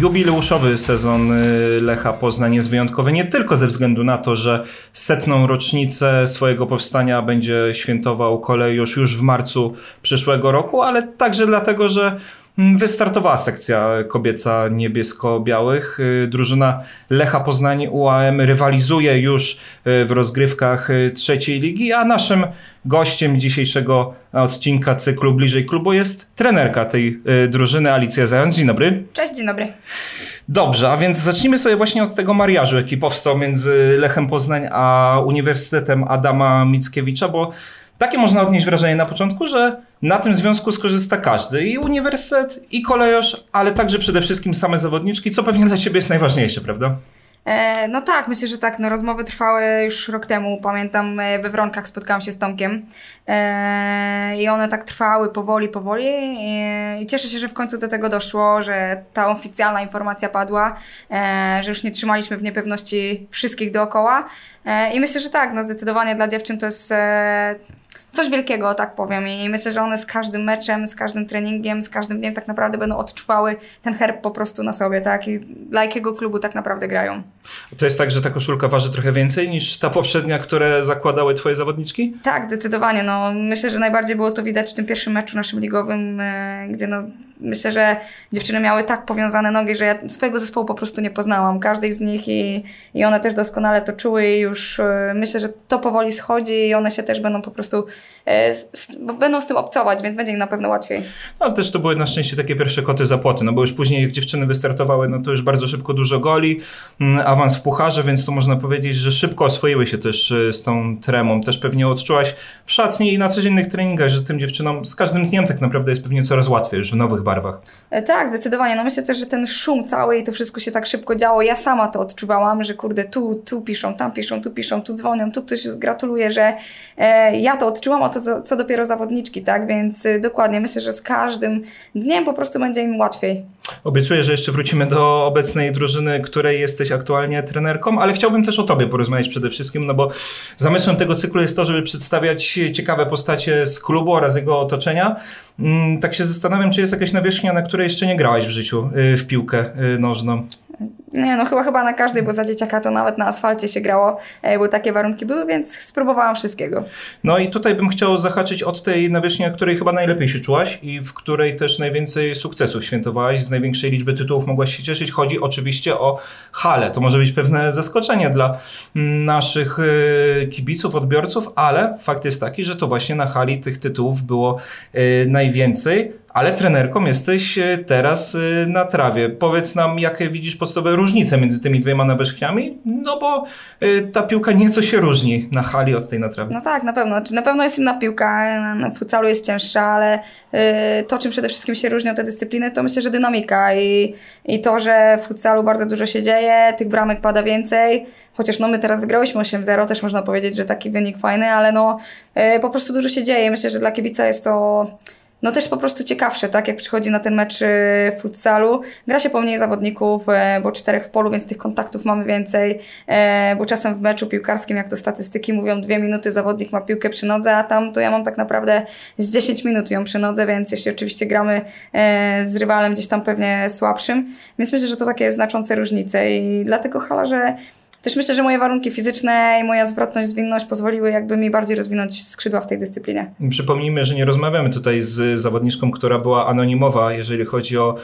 Jubileuszowy sezon y, Lecha Poznań jest wyjątkowy nie tylko ze względu na to, że setną rocznicę swojego powstania będzie świętował kolejusz już w marcu przyszłego roku, ale także dlatego, że Wystartowała sekcja kobieca niebiesko-białych. Y, drużyna Lecha Poznań UAM rywalizuje już y, w rozgrywkach trzeciej ligi, a naszym gościem dzisiejszego odcinka cyklu Bliżej Klubu jest trenerka tej drużyny Alicja Zając. Dzień dobry. Cześć, dzień dobry. Dobrze, a więc zacznijmy sobie właśnie od tego mariażu, jaki powstał między Lechem Poznań a Uniwersytetem Adama Mickiewicza, bo takie można odnieść wrażenie na początku, że na tym związku skorzysta każdy. I uniwersytet, i kolejosz, ale także przede wszystkim same zawodniczki, co pewnie dla Ciebie jest najważniejsze, prawda? E, no tak, myślę, że tak. No, rozmowy trwały już rok temu. Pamiętam, e, we Wronkach spotkałam się z Tomkiem e, i one tak trwały powoli, powoli i cieszę się, że w końcu do tego doszło, że ta oficjalna informacja padła, że już nie trzymaliśmy w niepewności wszystkich dookoła i myślę, że tak, no zdecydowanie dla dziewczyn to jest coś wielkiego, tak powiem. I myślę, że one z każdym meczem, z każdym treningiem, z każdym dniem tak naprawdę będą odczuwały ten herb po prostu na sobie, tak? I dla jakiego klubu tak naprawdę grają. To jest tak, że ta koszulka waży trochę więcej niż ta poprzednia, które zakładały twoje zawodniczki? Tak, zdecydowanie. No, myślę, że najbardziej było to widać w tym pierwszym meczu naszym ligowym, e, gdzie no myślę, że dziewczyny miały tak powiązane nogi, że ja swojego zespołu po prostu nie poznałam. Każdej z nich i, i one też doskonale to czuły i już e, myślę, że to powoli schodzi i one się też będą po prostu, e, będą z tym obcować, więc będzie im na pewno łatwiej. No też to były na szczęście takie pierwsze koty za płoty, no bo już później jak dziewczyny wystartowały, no to już bardzo szybko dużo goli, mm, awans w pucharze, więc to można powiedzieć, że szybko oswoiły się też e, z tą tremą. Też pewnie odczułaś w szatni i na codziennych treningach, że tym dziewczynom z każdym dniem tak naprawdę jest pewnie coraz łatwiej już w nowych barwach. E, tak, zdecydowanie. No myślę też, że ten szum cały i to wszystko się tak szybko działo. Ja sama to odczuwałam, że kurde, tu, tu piszą, tam piszą, tu piszą, tu dzwonią, tu ktoś gratuluje, że e, ja to odczułam, a to co, co dopiero zawodniczki, tak? Więc e, dokładnie myślę, że z każdym dniem po prostu będzie im łatwiej. Obiecuję, że jeszcze wrócimy do obecnej drużyny, której jesteś aktualnie trenerką, ale chciałbym też o Tobie porozmawiać przede wszystkim, no bo zamysłem tego cyklu jest to, żeby przedstawiać ciekawe postacie z klubu oraz jego otoczenia. Mm, tak się zastanawiam, czy jest jakaś nawierzchnia, na której jeszcze nie grałaś w życiu y, w piłkę y, nożną. Nie, no chyba, chyba na każdej, bo za dzieciaka to nawet na asfalcie się grało, e, bo takie warunki były, więc spróbowałam wszystkiego. No i tutaj bym chciał zahaczyć od tej nawierzchni, na której chyba najlepiej się czułaś i w której też najwięcej sukcesów świętowałaś, z największej liczby tytułów mogłaś się cieszyć. Chodzi oczywiście o halę. To może być pewne zaskoczenie dla mm, naszych y, kibiców, odbiorców, ale fakt jest taki, że to właśnie na hali tych tytułów było najwięcej ale trenerką jesteś e, teraz e, na trawie. Powiedz nam, jakie widzisz podstawowe różnice między tymi dwiema nawierzchniami? No bo e, ta piłka nieco się różni na hali od tej na trawie. No tak, na pewno. Znaczy, na pewno jest inna piłka, na futsalu jest cięższa, ale to, czym przede wszystkim się różnią te dyscypliny, to myślę, że dynamika i, i to, że w futsalu bardzo dużo się dzieje, tych bramek pada więcej, chociaż no my teraz wygrałyśmy 8-0, też można powiedzieć, że taki wynik fajny, ale no po prostu dużo się dzieje. Myślę, że dla kibica jest to no też po prostu ciekawsze, tak? Jak przychodzi na ten mecz y, futsalu, gra się po mniej zawodników, e, bo czterech w polu, więc tych kontaktów mamy więcej, e, bo czasem w meczu piłkarskim, jak to statystyki mówią, dwie minuty zawodnik ma piłkę przy nodze, a tam to ja mam tak naprawdę z 10 minut ją przy nodze, więc jeśli oczywiście gramy e, z rywalem gdzieś tam pewnie słabszym, więc myślę, że to takie znaczące różnice i dlatego hala, że też myślę, że moje warunki fizyczne i moja zwrotność, zwinność pozwoliły jakby mi bardziej rozwinąć skrzydła w tej dyscyplinie. Przypomnijmy, że nie rozmawiamy tutaj z zawodniczką, która była anonimowa, jeżeli chodzi o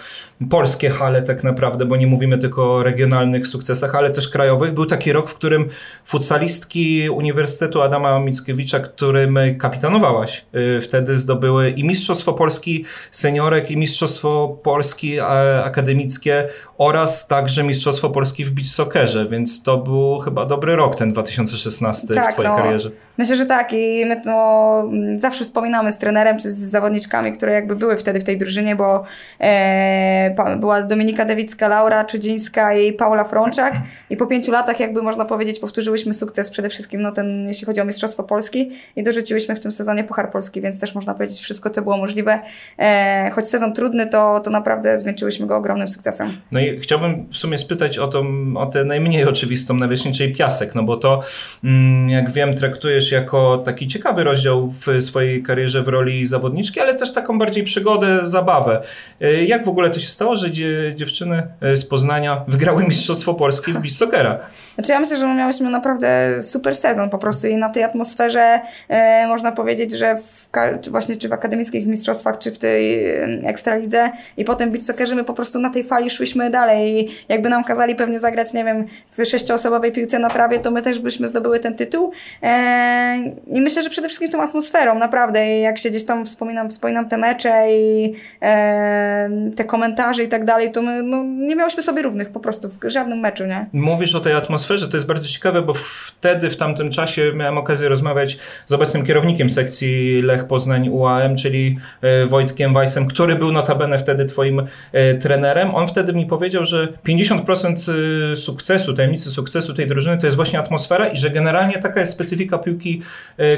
polskie hale tak naprawdę, bo nie mówimy tylko o regionalnych sukcesach, ale też krajowych. Był taki rok, w którym futsalistki Uniwersytetu Adama Mickiewicza, którym kapitanowałaś, y, wtedy zdobyły i Mistrzostwo Polski seniorek, i Mistrzostwo Polski akademickie oraz także Mistrzostwo Polski w beach soccerze, więc to był chyba dobry rok, ten 2016 tak, w Twojej no, karierze. Myślę, że tak i my to mm, zawsze wspominamy z trenerem czy z zawodniczkami, które jakby były wtedy w tej drużynie, bo e, była Dominika Dewicka, Laura Czydzińska i Paula Frączak i po pięciu latach jakby można powiedzieć powtórzyłyśmy sukces przede wszystkim no ten, jeśli chodzi o Mistrzostwo Polski i dorzuciłyśmy w tym sezonie Puchar Polski, więc też można powiedzieć wszystko, co było możliwe. E, choć sezon trudny, to, to naprawdę zwieńczyłyśmy go ogromnym sukcesem. No i chciałbym w sumie spytać o, tą, o tę najmniej oczywistą nawierzchnię, czyli piasek, no bo to, mm, jak wiem, traktujesz jako taki ciekawy rozdział w swojej karierze w roli zawodniczki, ale też taką bardziej przygodę, zabawę. E, jak w ogóle to się stało, że dziewczyny z Poznania wygrały Mistrzostwo Polski w beach soccera? Znaczy ja myślę, że my miałyśmy naprawdę super sezon po prostu i na tej atmosferze e, można powiedzieć, że w, czy właśnie czy w akademickich mistrzostwach, czy w tej ekstralidze i potem beach soccerze my po prostu na tej fali szłyśmy dalej i jakby nam kazali pewnie zagrać, nie wiem, w sześcioosobowej piłce na trawie, to my też byśmy zdobyły ten tytuł e, i myślę, że przede wszystkim tą atmosferą, naprawdę jak się gdzieś tam wspominam, wspominam te mecze i e, te komentarze i tak dalej, to my no, nie miałyśmy sobie równych po prostu w żadnym meczu, nie? Mówisz o tej atmosferze atmosferze. To jest bardzo ciekawe, bo wtedy, w tamtym czasie miałem okazję rozmawiać z obecnym kierownikiem sekcji Lech Poznań UAM, czyli e, Wojtkiem Weissem, który był notabene wtedy twoim e, trenerem. On wtedy mi powiedział, że 50% e, sukcesu, tajemnicy sukcesu tej drużyny to jest właśnie atmosfera i że generalnie taka jest specyfika piłki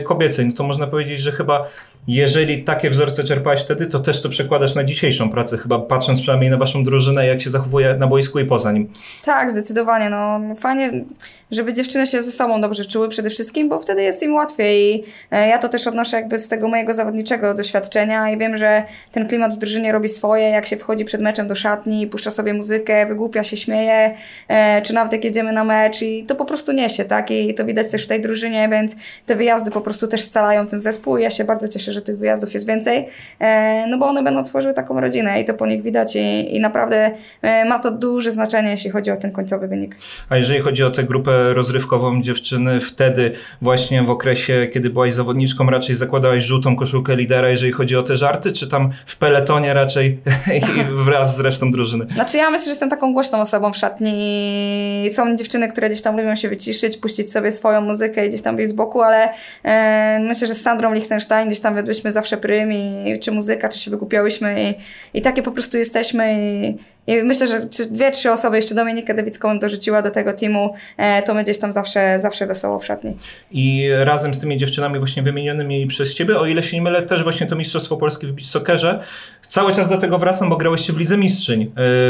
kobiecej. No to można powiedzieć, że chyba jeżeli takie wzorce czerpałeś wtedy, to też to przekładasz na dzisiejszą pracę, chyba patrząc przynajmniej na waszą drużynę, jak się zachowuje na boisku i poza nim. Tak, zdecydowanie. No, fajnie, żeby dziewczyny się ze sobą dobrze czuły przede wszystkim, bo wtedy jest im łatwiej. I e, ja to też odnoszę jakby z tego mojego zawodniczego doświadczenia i wiem, że ten klimat w drużynie robi swoje, jak się wchodzi przed meczem do szatni, puszcza sobie muzykę, wygłupia się, śmieje, e, czy nawet jak jedziemy na mecz i to po prostu niesie, tak? I to widać też w tej drużynie, więc te wyjazdy po prostu też scalają ten zespół i ja się bardzo cieszę, że tych wyjazdów jest więcej, e, no bo one będą tworzyły taką rodzinę i to po nich widać i, i naprawdę ma to duże znaczenie, jeśli chodzi o ten końcowy wynik. A jeżeli chodzi o tę grupę rozrywkową dziewczyny wtedy właśnie w okresie, kiedy byłaś zawodniczką, raczej zakładałaś żółtą koszulkę lidera, jeżeli chodzi o te żarty, czy tam w peletonie raczej wraz z resztą drużyny? Znaczy ja myślę, że jestem taką głośną osobą w szatni. Są dziewczyny, które gdzieś tam lubią się wyciszyć, puścić sobie swoją muzykę i gdzieś tam być z boku, ale e, myślę, że z Sandrą Lichtenstein gdzieś tam wiodłyśmy zawsze prym i czy muzyka, czy się wykupiałyśmy i, i takie po prostu jesteśmy i, i myślę, że dwie, trzy osoby, jeszcze Dominikę Dewicką dorzuciła do tego teamu, e, to my gdzieś tam zawsze, zawsze wesoło w szatni. I razem z tymi dziewczynami właśnie wymienionymi przez Ciebie, o ile się nie mylę, też właśnie to Mistrzostwo Polskie w beach soccerze. Cały czas do tego wracam, bo grałyście w Lidze Mistrzyń e,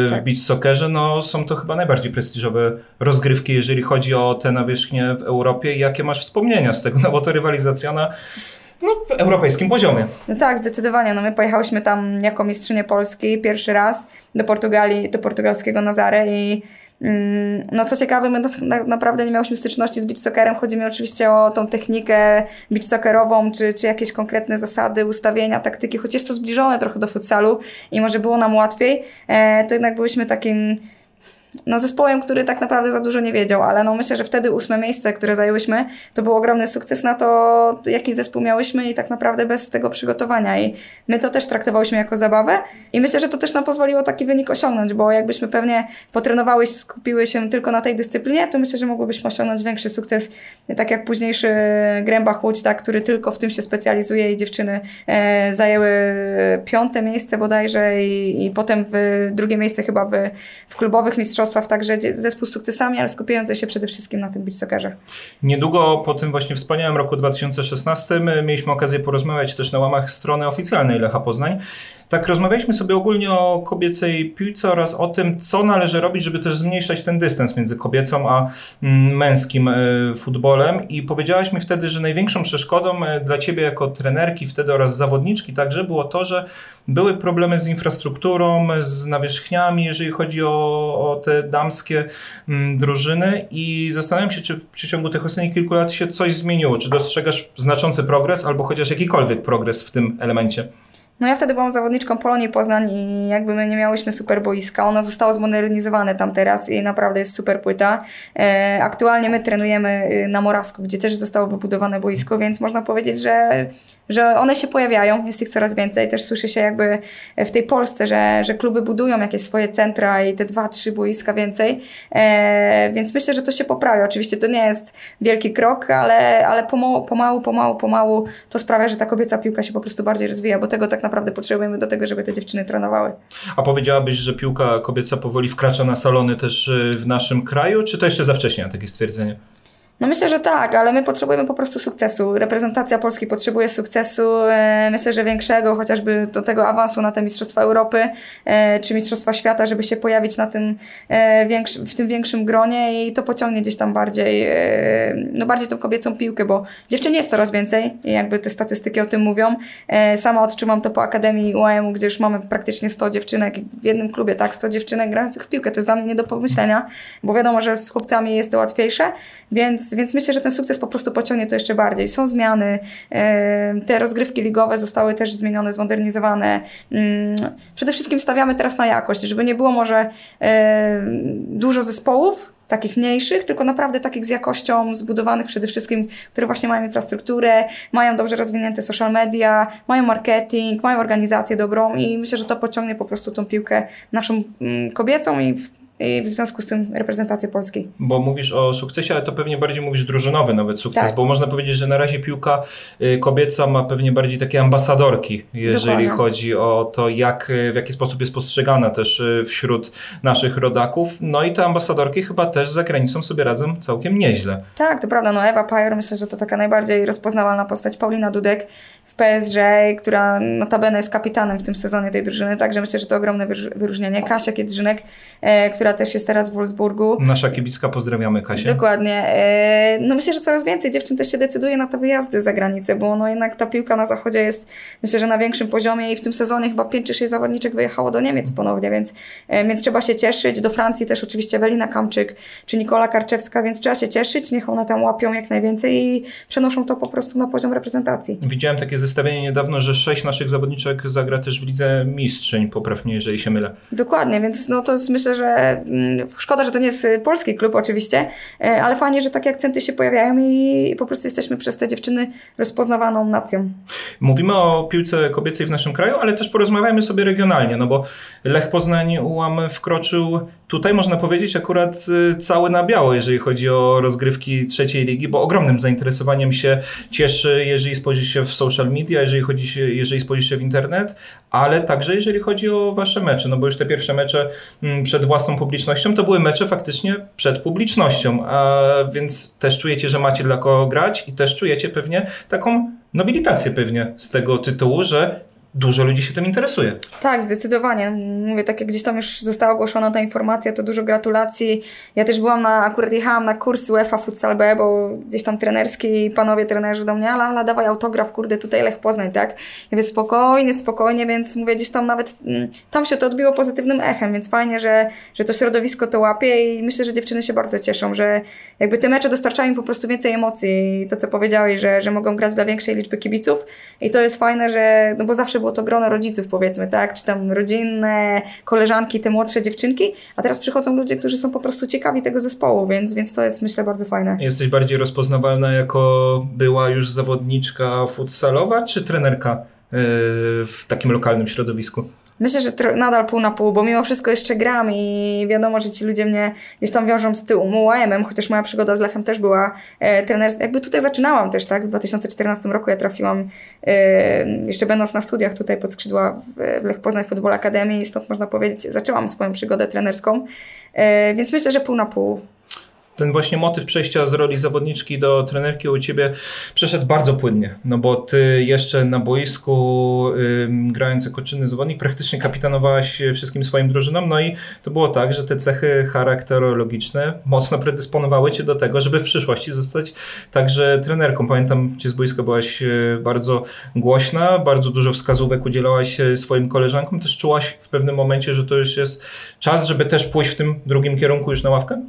w tak. beach soccerze. No są to chyba najbardziej prestiżowe rozgrywki, jeżeli chodzi o te nawierzchnie w Europie. Jakie masz wspomnienia z tego? No bo to rywalizacja na no, europejskim poziomie. No tak, zdecydowanie. No my pojechałyśmy tam jako mistrzynie Polski pierwszy raz do Portugalii, do portugalskiego Nazary i mm, no co ciekawe, my naprawdę nie miałyśmy styczności z beach. Chodzi mi oczywiście o tą technikę beach czy, czy jakieś konkretne zasady, ustawienia, taktyki, jest to zbliżone trochę do futsalu i może było nam łatwiej, e, to jednak byliśmy takim no, zespołem, który tak naprawdę za dużo nie wiedział, ale no, myślę, że wtedy ósme miejsce, które zajęłyśmy, to był ogromny sukces na to, jaki zespół miałyśmy i tak naprawdę bez tego przygotowania. I my to też traktowałyśmy jako zabawę i myślę, że to też nam pozwoliło taki wynik osiągnąć, bo jakbyśmy pewnie potrenowały, skupiły się tylko na tej dyscyplinie, to myślę, że mogłybyśmy osiągnąć większy sukces, tak jak późniejszy Grębach Łódź, tak, który tylko w tym się specjalizuje i dziewczyny e, zajęły piąte miejsce bodajże i, i potem w drugie miejsce chyba w, w klubowych mistrzostwach także zespół z sukcesami, ale skupiający się przede wszystkim na tym beach. Niedługo po tym właśnie wspaniałym roku 2016 mieliśmy okazję porozmawiać też na łamach strony oficjalnej Lecha Poznań. Tak rozmawialiśmy sobie ogólnie o kobiecej piłce oraz o tym, co należy robić, żeby też zmniejszać ten dystans między kobiecą a mm, męskim e, futbolem i powiedziałaś mi wtedy, że największą przeszkodą e, dla ciebie jako trenerki wtedy oraz zawodniczki także było to, że były problemy z infrastrukturą, z nawierzchniami, jeżeli chodzi o, o te damskie mm, drużyny i zastanawiam się, czy w przeciągu tych ostatnich kilku lat się coś zmieniło, czy dostrzegasz znaczący progres albo chociaż jakikolwiek progres w tym elemencie? No ja wtedy byłam zawodniczką Polonii Poznań i jakby my nie miałyśmy super boiska. Ona została zmodernizowane tam teraz i naprawdę jest super płyta. E, aktualnie my trenujemy y, na Morawsku, gdzie też zostało wybudowane boisko, więc można powiedzieć, że że one się pojawiają, jest ich coraz więcej. Też słyszy się jakby w tej Polsce, że, że kluby budują jakieś swoje centra i te dwa, trzy boiska więcej. E, więc myślę, że to się poprawia. Oczywiście to nie jest wielki krok, ale, ale pomału, pomału, pomału, pomału to sprawia, że ta kobieca piłka się po prostu bardziej rozwija, bo tego tak naprawdę potrzebujemy do tego, żeby te dziewczyny trenowały. A powiedziałabyś, że piłka kobieca powoli wkracza na salony też y, w naszym kraju, czy to jeszcze za wcześnie na takie stwierdzenie? No myślę, że tak, ale my potrzebujemy po prostu sukcesu. Reprezentacja Polski potrzebuje sukcesu, e, myślę, że większego, chociażby do tego awansu na te Mistrzostwa Europy e, czy Mistrzostwa Świata, żeby się pojawić na tym, e, w tym większym gronie i to pociągnie gdzieś tam bardziej, no bardziej tą kobiecą piłkę, bo dziewczyn jest coraz więcej jakby te statystyki o tym mówią. Sama odczuwam to po Akademii UAM-u, gdzie już mamy praktycznie 100 dziewczynek w jednym klubie, tak, 100 dziewczynek grających w piłkę. To jest dla mnie nie do pomyślenia, bo wiadomo, że z chłopcami jest to łatwiejsze, więc więc, myślę, że ten sukces po prostu pociągnie to jeszcze bardziej. Są zmiany, te rozgrywki ligowe zostały też zmienione, zmodernizowane. Mm, przede wszystkim stawiamy teraz na jakość, żeby nie było może dużo zespołów, takich mniejszych, tylko naprawdę takich z jakością zbudowanych przede wszystkim, które właśnie mają infrastrukturę, mają dobrze rozwinięte social media, mają marketing, mają organizację dobrą i myślę, że to pociągnie po prostu tą piłkę naszą mm, kobiecą i w i w związku z tym reprezentację Polski. Bo mówisz o sukcesie, ale to pewnie bardziej mówisz drużynowy nawet sukces, tak. bo można powiedzieć, że na razie piłka y, kobieca ma pewnie bardziej takie ambasadorki, jeżeli Dokładnie. chodzi o to, jak, w jaki sposób jest postrzegana też y, wśród naszych rodaków. No i te ambasadorki chyba też za granicą sobie radzą całkiem nieźle. Tak, to prawda. No Ewa Pajer myślę, że to taka najbardziej rozpoznawalna postać. Paulina Dudek w PSG, która notabene jest kapitanem w tym sezonie tej drużyny, także myślę, że to ogromne wyróżnienie. Kasia Kiedrzynek, e, która też jest teraz w Wolfsburgu. Nasza kibicka, pozdrawiamy Kasię. Dokładnie. E, no myślę, że coraz więcej dziewczyn też się decyduje na te wyjazdy za granicę, bo no jednak ta piłka na zachodzie jest myślę, że na większym poziomie i w tym sezonie chyba 5 czy 6 zawodniczek wyjechało do Niemiec ponownie, więc, e, więc trzeba się cieszyć. Do Francji też oczywiście Ewelina Kamczyk czy Nikola Karczewska, więc trzeba się cieszyć, niech one tam łapią jak najwięcej i przenoszą to po prostu na poziom reprezentacji. Widziałem takie zestawienie niedawno, że sześć naszych zawodniczek zagra też w Lidze Mistrzyń, poprawnie, jeżeli się mylę. Dokładnie, więc no to jest myślę, że Mm, szkoda, że to nie jest y, polski klub oczywiście, e, ale fajnie, że takie akcenty się pojawiają i po prostu jesteśmy przez te dziewczyny rozpoznawaną nacją. Mówimy o piłce kobiecej w naszym kraju, ale też porozmawiamy sobie regionalnie, no bo Lech Poznań ułam wkroczył tutaj, można powiedzieć, akurat y, cały na biało, jeżeli chodzi o rozgrywki trzeciej ligi, bo ogromnym zainteresowaniem się cieszy, jeżeli spojrzy się w social media, jeżeli, chodzi się, jeżeli spojrzy się w internet, ale także jeżeli chodzi o wasze mecze, no bo już te pierwsze mecze mm, przed własną publicznością to były mecze faktycznie przed publicznością, a więc też czujecie, że macie dla kogo grać i też czujecie pewnie taką nobilitację pewnie z tego tytułu, że dużo ludzi się tym interesuje. Tak, zdecydowanie. Mówię, tak jak gdzieś tam już została ogłoszona ta informacja, to dużo gratulacji. Ja też byłam na, akurat jechałam na kurs UEFA Futsal B, bo gdzieś tam trenerski panowie trenerzy do mnie, ale, ale dawaj autograf, kurde, tutaj Lech Poznań, tak? Ja mówię, spokojnie, spokojnie, więc mówię, gdzieś tam nawet, mm, tam się to odbiło pozytywnym echem, więc fajnie, że, że to środowisko to łapie i myślę, że dziewczyny się bardzo cieszą, że jakby te mecze dostarczają im po prostu więcej emocji i to, co powiedziałeś, że, że mogą grać dla większej liczby kibiców i to jest fajne, że, no bo zawsze było to grono rodziców, powiedzmy, tak? Czy tam rodzinne, koleżanki, te młodsze dziewczynki, a teraz przychodzą ludzie, którzy są po prostu ciekawi tego zespołu, więc, więc to jest myślę bardzo fajne. Jesteś bardziej rozpoznawalna jako była już zawodniczka futsalowa, czy trenerka yy, w takim lokalnym środowisku? Myślę, że nadal pół na pół, bo mimo wszystko jeszcze gram i wiadomo, że ci ludzie mnie gdzieś tam wiążą z tyłu UAM-em, chociaż moja przygoda z Lechem też była e, trenerska. Jakby tutaj zaczynałam też, tak? W 2014 roku ja trafiłam, e, jeszcze będąc na studiach tutaj pod skrzydła w, Lech Poznań Football Academy i stąd można powiedzieć, zaczęłam swoją przygodę trenerską. E, więc myślę, że pół na pół ten właśnie motyw przejścia z roli zawodniczki do trenerki u ciebie przeszedł bardzo płynnie, no bo ty jeszcze na boisku yy, grając jako czynny zawodnik praktycznie kapitanowałaś wszystkim swoim drużynom, no i to było tak, że te cechy charakterologiczne mocno predysponowały cię do tego, żeby w przyszłości zostać także trenerką. Pamiętam cię z boiska byłaś y, bardzo głośna, bardzo dużo wskazówek udzielałaś y, swoim koleżankom, też czułaś w pewnym momencie, że to już jest czas, żeby też pójść w tym drugim kierunku już na ławkę?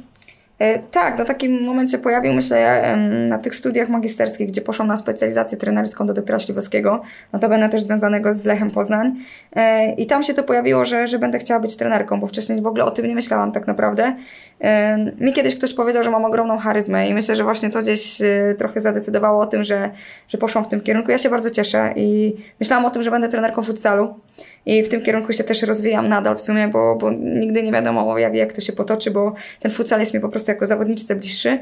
E, tak, do takim moment się pojawił, myślę, na tych studiach magisterskich, gdzie poszłam na specjalizację trenerską do doktora Śliwowskiego, notabene też związanego z Lechem Poznań. E, I tam się to pojawiło, że, że będę chciała być trenerką, bo wcześniej w ogóle o tym nie myślałam tak naprawdę. E, mi kiedyś ktoś powiedział, że mam ogromną charyzmę i myślę, że właśnie to gdzieś trochę zadecydowało o tym, że, że poszłam w tym kierunku. Ja się bardzo cieszę i myślałam o tym, że będę trenerką futsalu. I w tym kierunku się też rozwijam nadal w sumie, bo, bo nigdy nie wiadomo jak, jak to się potoczy, bo ten futsal jest mi po prostu jako zawodniczce bliższy.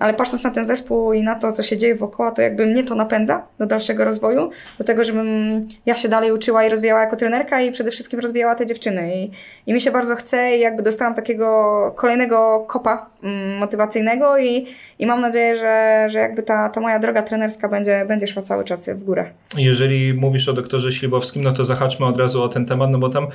Ale patrząc na ten zespół i na to, co się dzieje wokoło, to jakby mnie to napędza do dalszego rozwoju, do tego, żebym ja się dalej uczyła i rozwijała jako trenerka i przede wszystkim rozwijała te dziewczyny. I, i mi się bardzo chce i jakby dostałam takiego kolejnego kopa motywacyjnego i, i mam nadzieję, że, że jakby ta, ta moja droga trenerska będzie, będzie szła cały czas w górę. Jeżeli mówisz o doktorze Śliwowskim, no to zahaczmy od razu o ten temat, no bo tam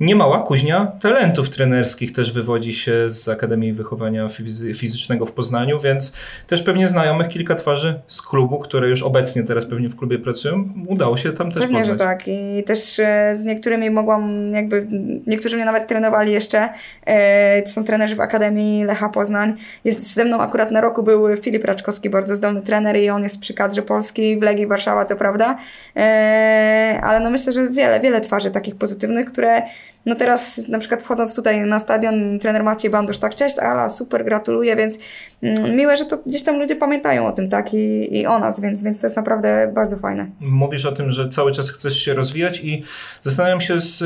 niemała kuźnia talentów trenerskich też wywodzi się z Akademii Wychowania Fizycznego w Poznaniu, więc też pewnie znajomych kilka twarzy z klubu, które już obecnie teraz pewnie w klubie pracują, udało się tam też pewnie, poznać. tak i też e, z niektórymi mogłam jakby, niektórzy mnie nawet trenowali jeszcze, e, to są trenerzy w Akademii Lecha Poznań. Jest ze mną akurat na roku był Filip Raczkowski, bardzo zdolny trener i on jest przy kadrze Polski w Legii Warszawa, co prawda, e, ale no myślę, że wiele, wiele twarzy takich pozytywnych, które no teraz na przykład wchodząc tutaj na stadion, trener Maciej Bandusz tak, cześć Ala, super, gratuluję, więc mm, miłe, że to gdzieś tam ludzie pamiętają o tym, tak, i, i o nas, więc, więc to jest naprawdę bardzo fajne. Mówisz o tym, że cały czas chcesz się rozwijać i zastanawiam się, z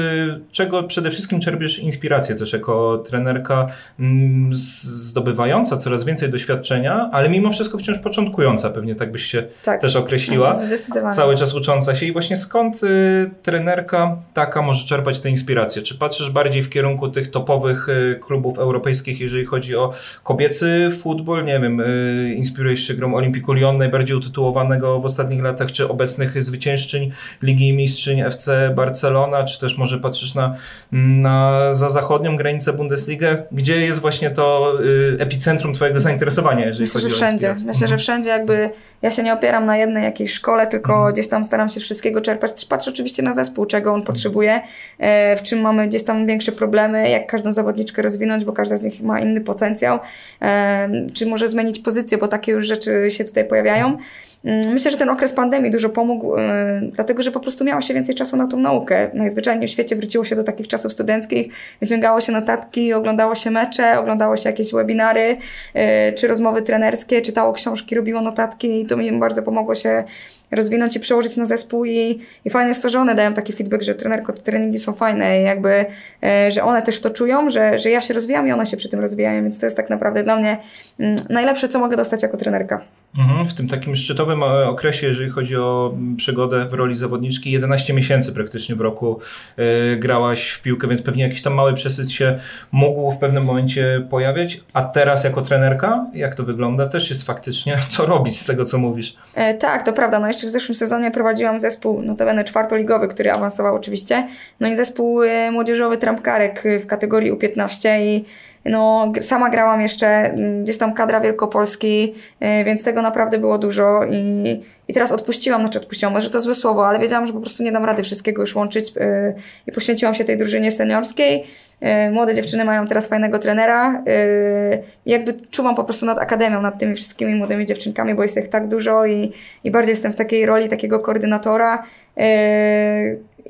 czego przede wszystkim czerpiesz inspirację też jako trenerka mm, zdobywająca coraz więcej doświadczenia, ale mimo wszystko wciąż początkująca, pewnie tak byś się tak, też określiła. Zdecydowanie. Cały czas ucząca się i właśnie skąd y, trenerka taka może czerpać te inspiracje? Czy patrzysz bardziej w kierunku tych topowych y, klubów europejskich, jeżeli chodzi o kobiecy futbol? Nie wiem, y, inspirujesz się grą Olimpiku Lyon, najbardziej utytułowanego w ostatnich latach, czy obecnych zwyciężczyń Ligi Mistrzyń FC Barcelona, czy też może patrzysz na, na za zachodnią granicę Bundesligę? Gdzie jest właśnie to y, epicentrum twojego zainteresowania, jeżeli Myślę, chodzi o wszędzie. inspirację? Myślę, że Mhm. wszędzie jakby ja się nie opieram na jednej jakiejś szkole, tylko Mhm. gdzieś tam staram się wszystkiego czerpać. Też patrzę oczywiście na zespół, czego on potrzebuje, e, w czym mamy gdzieś tam większe problemy, jak każdą zawodniczkę rozwinąć, bo każda z nich ma inny potencjał, czy może zmienić pozycję, bo takie już rzeczy się tutaj pojawiają. Mm, Myślę, że ten okres pandemii dużo pomógł, dlatego że po prostu miało się więcej czasu na tą naukę. Najzwyczajniej w świecie wróciło się do takich czasów studenckich, wyciągało się notatki, oglądało się mecze, oglądało się jakieś webinary e, czy rozmowy trenerskie, czytało książki, robiło notatki i to mi bardzo pomogło się rozwinąć i przełożyć na zespół i, i fajne jest to, że one dają taki feedback, że trenerko, te treningi są fajne i jakby, e, że one też to czują, że, że ja się rozwijam i one się przy tym rozwijają, więc to jest tak naprawdę dla mnie mm, najlepsze, co mogę dostać jako trenerka. Mhm, w tym takim szczytowym e, okresie, jeżeli chodzi o mm, przygodę w roli zawodniczki, 11 miesięcy praktycznie w roku e, grałaś w piłkę, więc pewnie jakiś tam mały przesyt się mógł w pewnym momencie pojawiać. A teraz jako trenerka, jak to wygląda, też jest faktycznie co robić z tego, co mówisz. E, tak, to prawda. No jeszcze w zeszłym sezonie prowadziłam zespół, notabene czwartoligowy, który awansował oczywiście. No i zespół e, młodzieżowy Trampkarek e, w kategorii U15 i no, sama grałam jeszcze mm, gdzieś tam kadra Wielkopolski, e, więc tego naprawdę było dużo i, i teraz odpuściłam, znaczy odpuściłam, może to złe słowo, ale wiedziałam, że po prostu nie dam rady wszystkiego już łączyć e, i poświęciłam się tej drużynie seniorskiej. E, Młode dziewczyny mają teraz fajnego trenera. Jakby czuwam po prostu nad akademią, nad tymi wszystkimi młodymi dziewczynkami, bo jest ich tak dużo i, i bardziej jestem w takiej roli takiego koordynatora.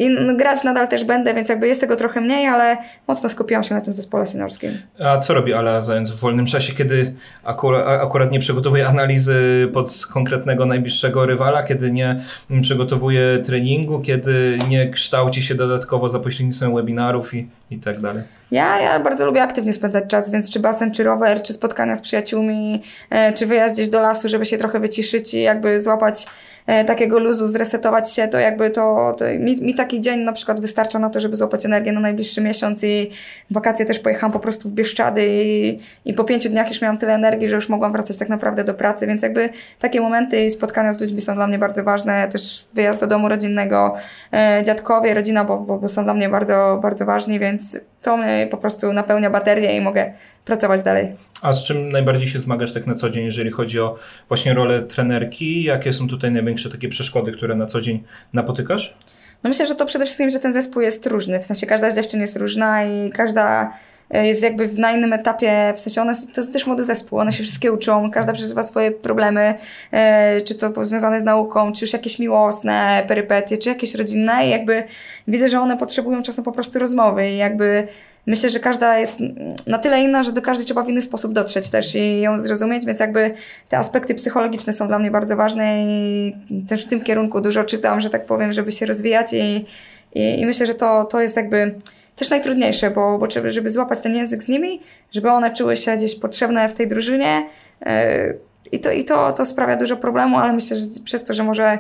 I grać nadal też będę, więc jakby jest tego trochę mniej, ale mocno skupiłam się na tym zespole seniorskim. A co robi Ala Zając w wolnym czasie, kiedy akurat, akurat nie przygotowuje analizy pod konkretnego najbliższego rywala, kiedy nie mm, przygotowuje treningu, kiedy nie kształci się dodatkowo za pośrednictwem webinarów i, i tak dalej? Ja, ja bardzo lubię aktywnie spędzać czas, więc czy basen, czy rower, czy spotkania z przyjaciółmi, e, czy wyjazd gdzieś do lasu, żeby się trochę wyciszyć i jakby złapać takiego luzu, zresetować się, to jakby to, to mi, mi taki dzień na przykład wystarcza na to, żeby złapać energię na najbliższy miesiąc i wakacje też pojechałam po prostu w Bieszczady i, i po pięciu dniach już miałam tyle energii, że już mogłam wracać tak naprawdę do pracy, więc jakby takie momenty i spotkania z ludźmi są dla mnie bardzo ważne, też wyjazd do domu rodzinnego, e, dziadkowie, rodzina, bo, bo, bo są dla mnie bardzo, bardzo ważni, więc to mnie po prostu napełnia baterię i mogę pracować dalej. A z czym najbardziej się zmagasz tak na co dzień, jeżeli chodzi o właśnie rolę trenerki? Jakie są tutaj największe takie przeszkody, które na co dzień napotykasz? No myślę, że to przede wszystkim, że ten zespół jest różny, w sensie każda z dziewczyn jest różna i każda jest jakby w- na innym etapie, w sensie one, to jest też młody zespół, one się wszystkie uczą, każda przeżywa swoje problemy, e, czy to związane z nauką, czy już jakieś miłosne perypetie, czy jakieś rodzinne i jakby widzę, że one potrzebują czasem po prostu rozmowy i jakby myślę, że każda jest na tyle inna, że do każdej trzeba w inny sposób dotrzeć też i ją zrozumieć, więc jakby te aspekty psychologiczne są dla mnie bardzo ważne i też w tym kierunku dużo czytam, że tak powiem, żeby się rozwijać i I, i myślę, że to, to jest jakby też najtrudniejsze, bo, bo żeby, żeby złapać ten język z nimi, żeby one czuły się gdzieś potrzebne w tej drużynie. Yy, I, to, i to, to sprawia dużo problemu, ale myślę, że przez to, że może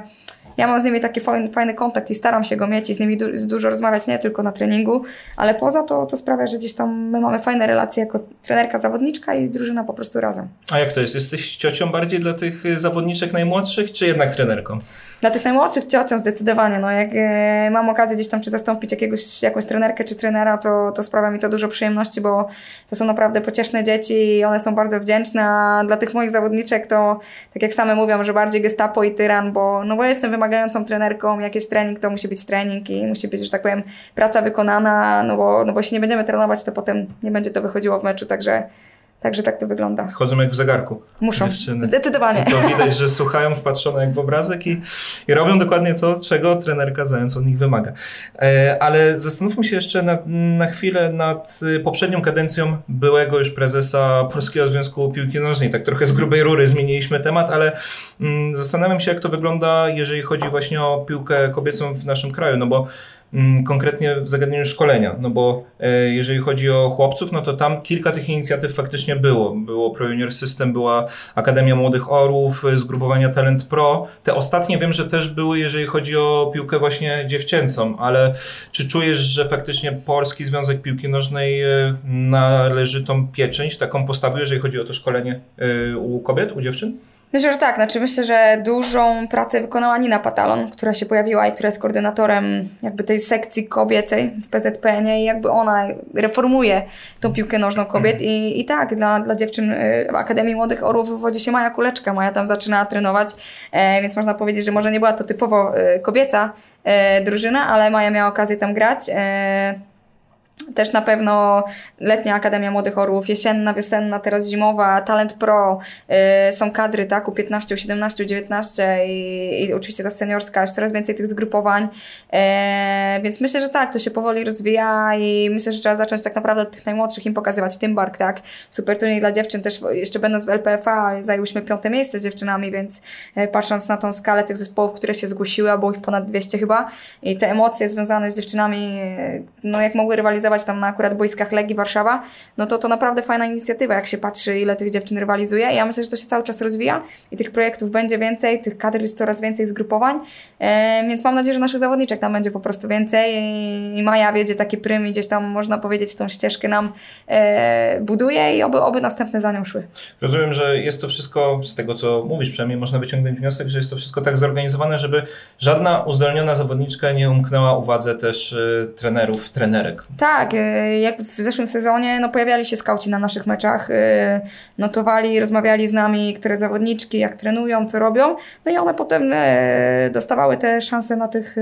ja mam z nimi taki fajny, fajny kontakt i staram się go mieć i z nimi du dużo rozmawiać, nie tylko na treningu, ale poza to, to sprawia, że gdzieś tam my mamy fajne relacje jako trenerka, zawodniczka i drużyna po prostu razem. A jak to jest? Jesteś ciocią bardziej dla tych zawodniczek najmłodszych, czy jednak trenerką? Dla tych najmłodszych ciocią zdecydowanie. No, jak e, mam okazję gdzieś tam czy zastąpić jakiegoś, jakąś trenerkę czy trenera, to, to sprawia mi to dużo przyjemności, bo to są naprawdę pocieszne dzieci i one są bardzo wdzięczne, a dla tych moich zawodniczek to, tak jak same mówią, że bardziej gestapo i tyran, bo, no bo jestem wymagającą trenerką, jak jest trening, to musi być trening i musi być, że tak powiem, praca wykonana, no bo, no bo jeśli nie będziemy trenować, to potem nie będzie to wychodziło w meczu, także Także tak to wygląda. Chodzą jak w zegarku. Muszą. Dziewczyny. Zdecydowanie. To widać, że słuchają wpatrzone jak w obrazek i, i robią dokładnie to, czego trenerka zając od nich wymaga. E, ale zastanówmy się jeszcze na, na chwilę nad y, poprzednią kadencją byłego już prezesa Polskiego Związku Piłki Nożnej. Tak trochę z grubej rury zmieniliśmy temat, ale mm, zastanawiam się, jak to wygląda, jeżeli chodzi właśnie o piłkę kobiecą w naszym kraju, no bo konkretnie w zagadnieniu szkolenia, no bo e, jeżeli chodzi o chłopców, no to tam kilka tych inicjatyw faktycznie było. Było Pro Junior System, była Akademia Młodych Orłów, e, zgrupowania Talent Pro. Te ostatnie wiem, że też były, jeżeli chodzi o piłkę właśnie dziewczęcą, ale czy czujesz, że faktycznie Polski Związek Piłki Nożnej e, należy tą pieczęć taką postawił, jeżeli chodzi o to szkolenie u kobiet, u dziewczyn? Myślę, że tak. Znaczy myślę, że dużą pracę wykonała Nina Patalon, która się pojawiła i która jest koordynatorem jakby tej sekcji kobiecej w PZPN-ie i jakby ona reformuje tą piłkę nożną kobiet i, i tak, dla, dla dziewczyn y, w Akademii Młodych Orłów wywodzi się Maja Kuleczka. Maja tam zaczyna trenować, e, więc można powiedzieć, że może nie była to typowo y, kobieca e, drużyna, ale Maja miała okazję tam grać. E, też na pewno letnia Akademia Młodych Orłów, jesienna, wiosenna, teraz zimowa, Talent Pro, yy, są kadry, tak, u 15, u 17, u 19 i, i oczywiście ta seniorska, już coraz więcej tych zgrupowań, yy, więc myślę, że tak, to się powoli rozwija i myślę, że trzeba zacząć tak naprawdę od tych najmłodszych im pokazywać. Tymbark, tak, super turniej dla dziewczyn, też jeszcze będąc w LPFA zajęłyśmy piąte miejsce z dziewczynami, więc yy, patrząc na tą skalę tych zespołów, które się zgłosiły, a było ich ponad 200 chyba i te emocje związane z dziewczynami, yy, no jak mogły rywalizować tam na akurat boiskach Legii Warszawa, no to to naprawdę fajna inicjatywa, jak się patrzy, ile tych dziewczyn rywalizuje. I ja myślę, że to się cały czas rozwija i tych projektów będzie więcej, tych kadr jest coraz więcej zgrupowań, e, więc mam nadzieję, że naszych zawodniczek tam będzie po prostu więcej i, i Maja wiedzie taki prym i gdzieś tam, można powiedzieć, tą ścieżkę nam e, buduje i oby, oby następne za nią szły. Rozumiem, że jest to wszystko, z tego co mówisz przynajmniej, można wyciągnąć wniosek, że jest to wszystko tak zorganizowane, żeby żadna uzdolniona zawodniczka nie umknęła uwadze też y, trenerów, trenerek. Tak, tak, y, jak w zeszłym sezonie, no pojawiali się skauci na naszych meczach, y, notowali, rozmawiali z nami, które zawodniczki, jak trenują, co robią, no i one potem y, dostawały te szanse na tych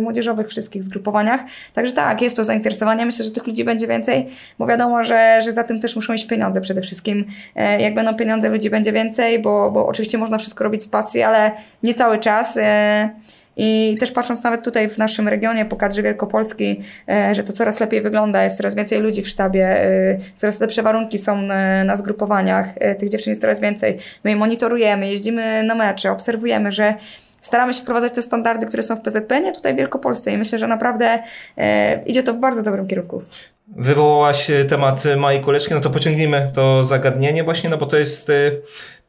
młodzieżowych wszystkich zgrupowaniach. Także tak, jest to zainteresowanie, myślę, że tych ludzi będzie więcej, bo wiadomo, że, że za tym też muszą iść pieniądze przede wszystkim. Jak będą pieniądze, ludzi będzie więcej, bo, bo oczywiście można wszystko robić z pasji, ale nie cały czas. I też patrząc nawet tutaj w naszym regionie, po kadrze Wielkopolski, e, że to coraz lepiej wygląda, jest coraz więcej ludzi w sztabie, e, coraz lepsze warunki są e, na zgrupowaniach, tych dziewczyn jest coraz więcej. My je monitorujemy, jeździmy na mecze, obserwujemy, że staramy się wprowadzać te standardy, które są w PZPN, tutaj w Wielkopolsce i myślę, że naprawdę idzie to w bardzo dobrym kierunku. Wywołałaś temat Mai Kuleczki, no to pociągnijmy to zagadnienie właśnie, no bo to jest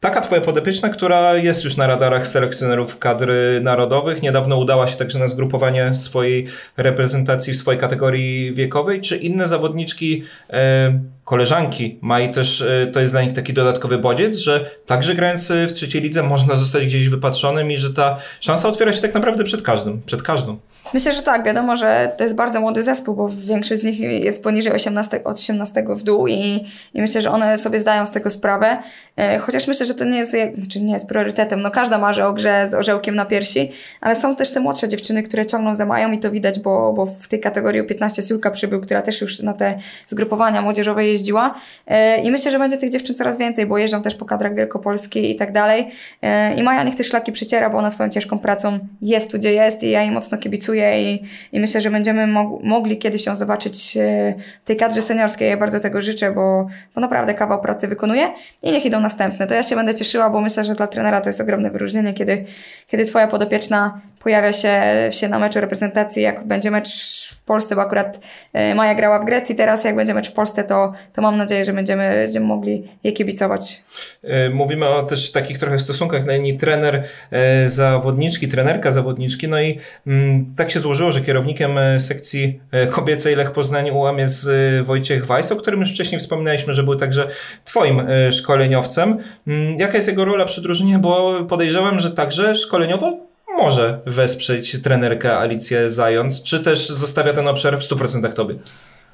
Taka twoja podopieczna, która jest już na radarach selekcjonerów kadry narodowych, niedawno udała się także na zgrupowanie swojej reprezentacji w swojej kategorii wiekowej, czy inne zawodniczki, e, koleżanki mają też, e, to jest dla nich taki dodatkowy bodziec, że także grając w trzeciej lidze można zostać gdzieś wypatrzonym i że ta szansa otwiera się tak naprawdę przed każdym, przed każdą. Myślę, że tak. Wiadomo, że to jest bardzo młody zespół, bo większość z nich jest poniżej 18, od 18 w dół i, i myślę, że one sobie zdają z tego sprawę. E, chociaż myślę, że to nie jest, znaczy nie jest priorytetem. No każda marzy o grze z orzełkiem na piersi, ale są też te młodsze dziewczyny, które ciągną za mają i to widać, bo, bo w tej kategorii 15 Siulka przybył, która też już na te zgrupowania młodzieżowe jeździła. E, I myślę, że będzie tych dziewczyn coraz więcej, bo jeżdżą też po kadrach Wielkopolskiej i tak dalej. E, I Maja niech te szlaki przyciera, bo ona swoją ciężką pracą jest tu, gdzie jest i ja jej mocno kibicuję i, i myślę, że będziemy mog mogli kiedyś ją zobaczyć e, w tej kadrze seniorskiej. Ja bardzo tego życzę, bo, bo naprawdę kawał pracy wykonuje i niech idą następne. To ja się będę cieszyła, bo myślę, że dla trenera to jest ogromne wyróżnienie, kiedy, kiedy twoja podopieczna pojawia się, się na meczu reprezentacji, jak będzie mecz w Polsce, bo akurat e, Maja grała w Grecji teraz, jak będzie mecz w Polsce, to, to mam nadzieję, że będziemy, będziemy mogli jej kibicować. E, mówimy o też takich trochę stosunkach na linii trener e, zawodniczki, trenerka zawodniczki, no i mm, tak się złożyło, że kierownikiem sekcji kobiecej Lech Poznań UAM jest Wojciech Weiss, o którym już wcześniej wspominaliśmy, że był także twoim szkoleniowcem. Mm, jaka jest jego rola przy drużynie, bo podejrzewam, że także szkoleniowo może wesprzeć trenerkę Alicję Zając, czy też zostawia ten obszar w 100% tobie?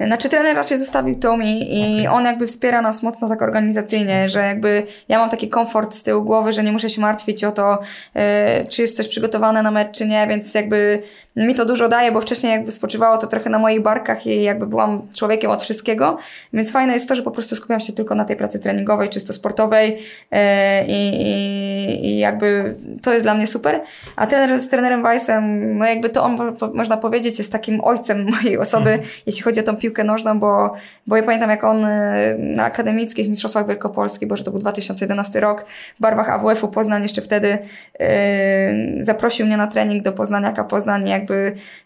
Znaczy trener raczej zostawił to mi i okay. on jakby wspiera nas mocno tak organizacyjnie, że jakby ja mam taki komfort z tyłu głowy, że nie muszę się martwić o to, yy, czy jest coś przygotowane na mecz, czy nie, więc jakby mi to dużo daje, bo wcześniej jakby spoczywało to trochę na moich barkach i jakby byłam człowiekiem od wszystkiego, więc fajne jest to, że po prostu skupiam się tylko na tej pracy treningowej, czysto sportowej yy, i, i jakby to jest dla mnie super, a trener z trenerem Weissem, no jakby to on, można powiedzieć, jest takim ojcem mojej osoby, hmm. jeśli chodzi o tą piłkę nożną, bo, bo ja pamiętam jak on y, na akademickich mistrzostwach Wielkopolski, bo że to był 2011 rok, w barwach AWF-u Poznań jeszcze wtedy yy, zaprosił mnie na trening do Poznaniaka Poznań jakby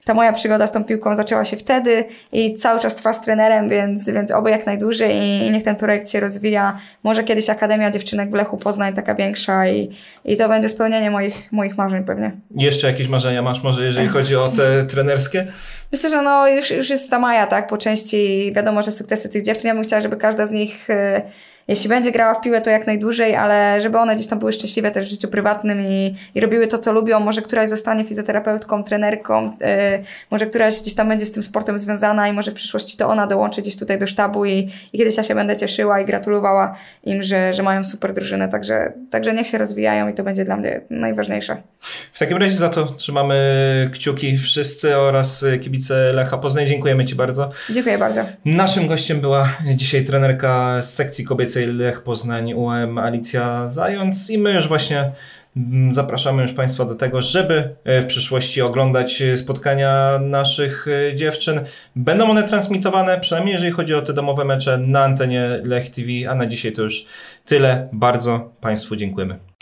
ta moja przygoda z tą piłką zaczęła się wtedy i cały czas trwa z trenerem, więc, więc oby jak najdłużej i, i niech ten projekt się rozwija. Może kiedyś Akademia Dziewczynek w Lechu Poznań taka większa i, i to będzie spełnienie moich, moich marzeń pewnie. Jeszcze jakieś marzenia masz może jeżeli chodzi o te trenerskie? Myślę, że no już, już jest ta Maja, tak, po części wiadomo, że sukcesy tych dziewczyn. Ja bym chciała, żeby każda z nich y, jeśli będzie grała w piłę, to jak najdłużej, ale żeby one gdzieś tam były szczęśliwe też w życiu prywatnym i, i robiły to, co lubią. Może któraś zostanie fizjoterapeutką, trenerką, yy, może któraś gdzieś tam będzie z tym sportem związana i może w przyszłości to ona dołączy gdzieś tutaj do sztabu i, i kiedyś ja się będę cieszyła i gratulowała im, że, że mają super drużynę. Także, także niech się rozwijają i to będzie dla mnie najważniejsze. W takim razie za to trzymamy kciuki wszyscy oraz kibice Lecha Poznań. Dziękujemy Ci bardzo. Dziękuję bardzo. Naszym gościem była dzisiaj trenerka z sekcji kobiecej Lech Poznań UM Alicja Zając i my już właśnie mm, Zapraszamy już Państwa do tego, żeby e, w przyszłości oglądać e, spotkania naszych e, dziewczyn. Będą one transmitowane, przynajmniej jeżeli chodzi o te domowe mecze, na antenie Lech TV, a na dzisiaj to już tyle. Bardzo Państwu dziękujemy.